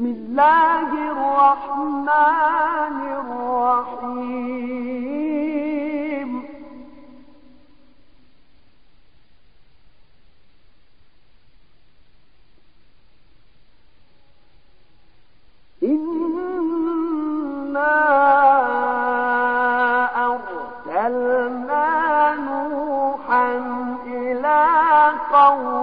بسم الله الرحمن الرحيم. إنا أرسلنا نوحا إلى قوم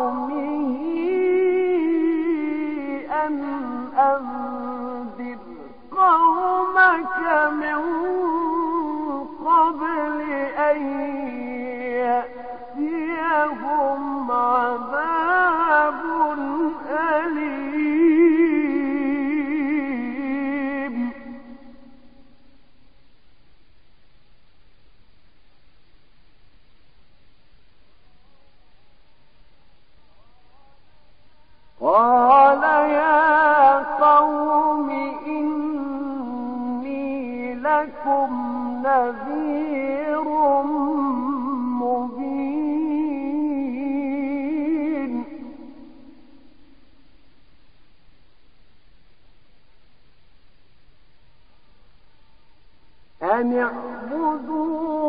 أن اعبدوا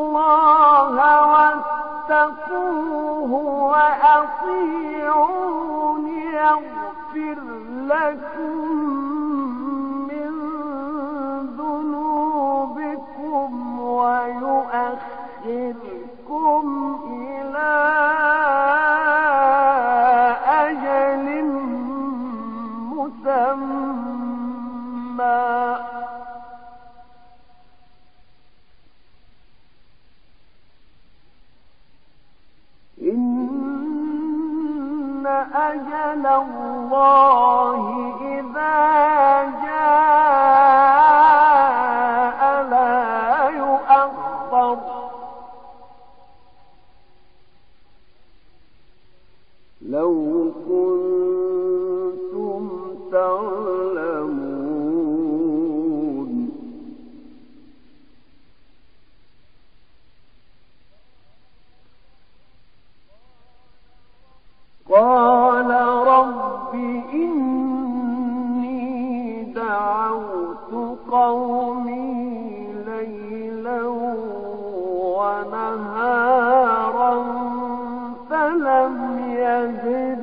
الله واتقوه وأطيعون يغفر لكم أجل الله إذا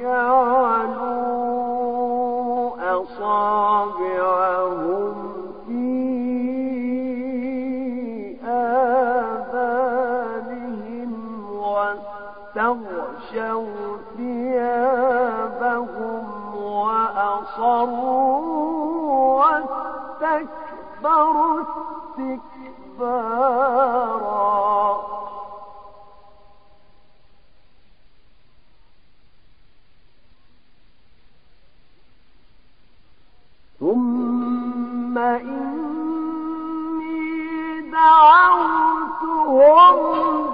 جعلوا أصابعهم في واستغشوا ثيابهم وأصروا واستكبروا استكبارا دعوتهم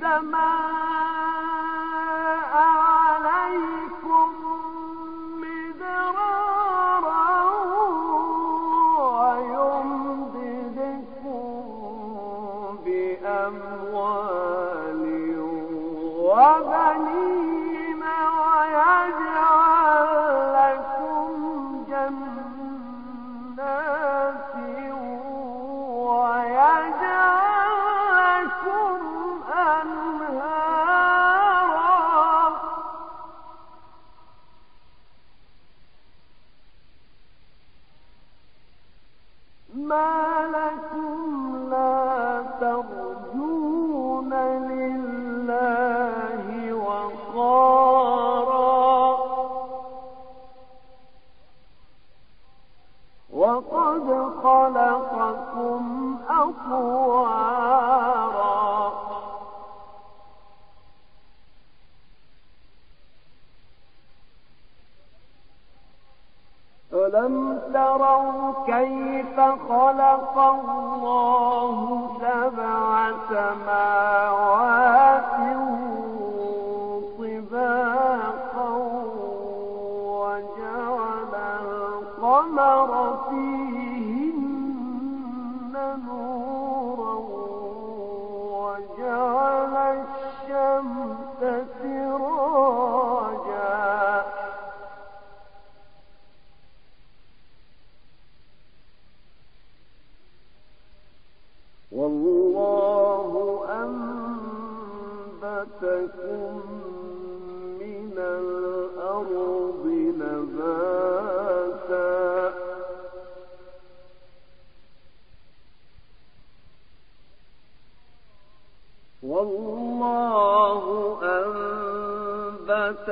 السماء عليكم مدرارا ويمددكم بأموال ما ألم تروا كيف خلق الله سبع سماوات طباقا وجعل القمر فيهن نورا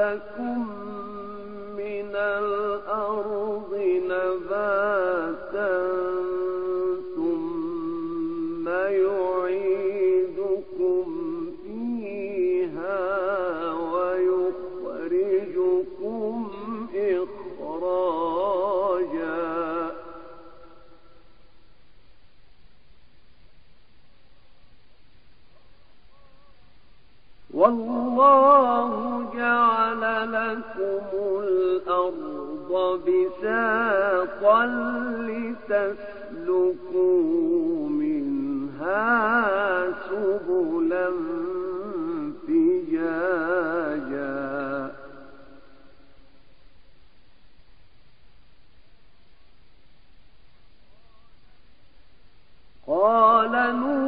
أنبتكم جعل لكم الأرض بساطا لتسلكوا منها سبلا فجاجا قال نوح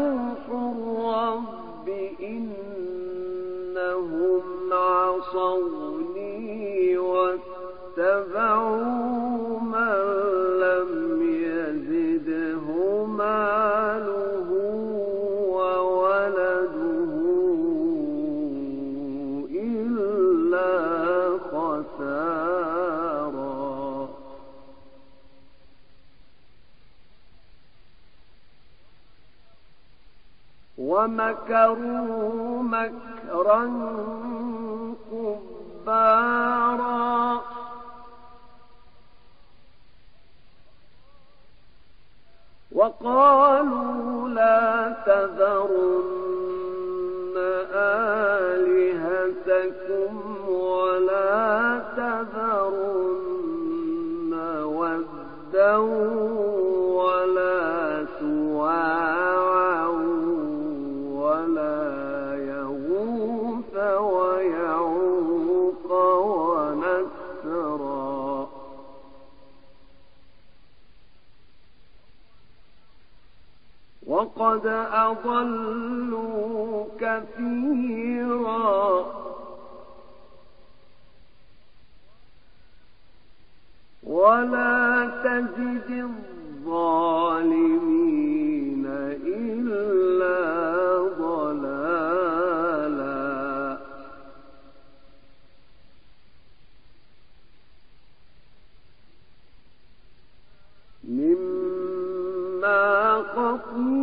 ومكروا مكرا كبارا. وقالوا لا تذرن وقد أضلوا كثيرا. ولا تجد الظالمين إلا ضلالا. مما خطيئاتهم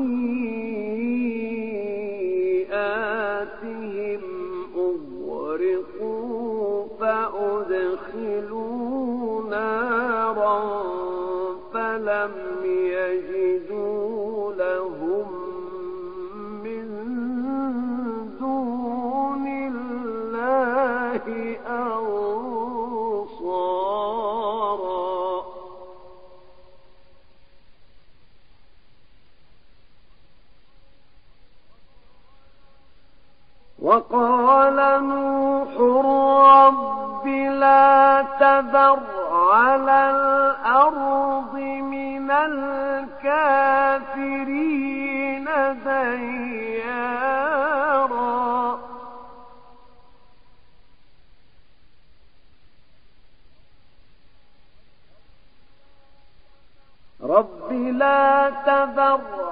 لم يجدوا لهم من دون الله أنصارا. وقال نوح رب لا تذر.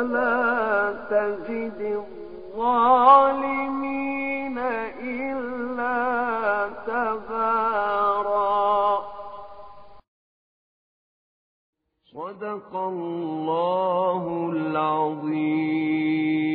ولا تجد الظالمين إلا تبارا صدق الله العظيم.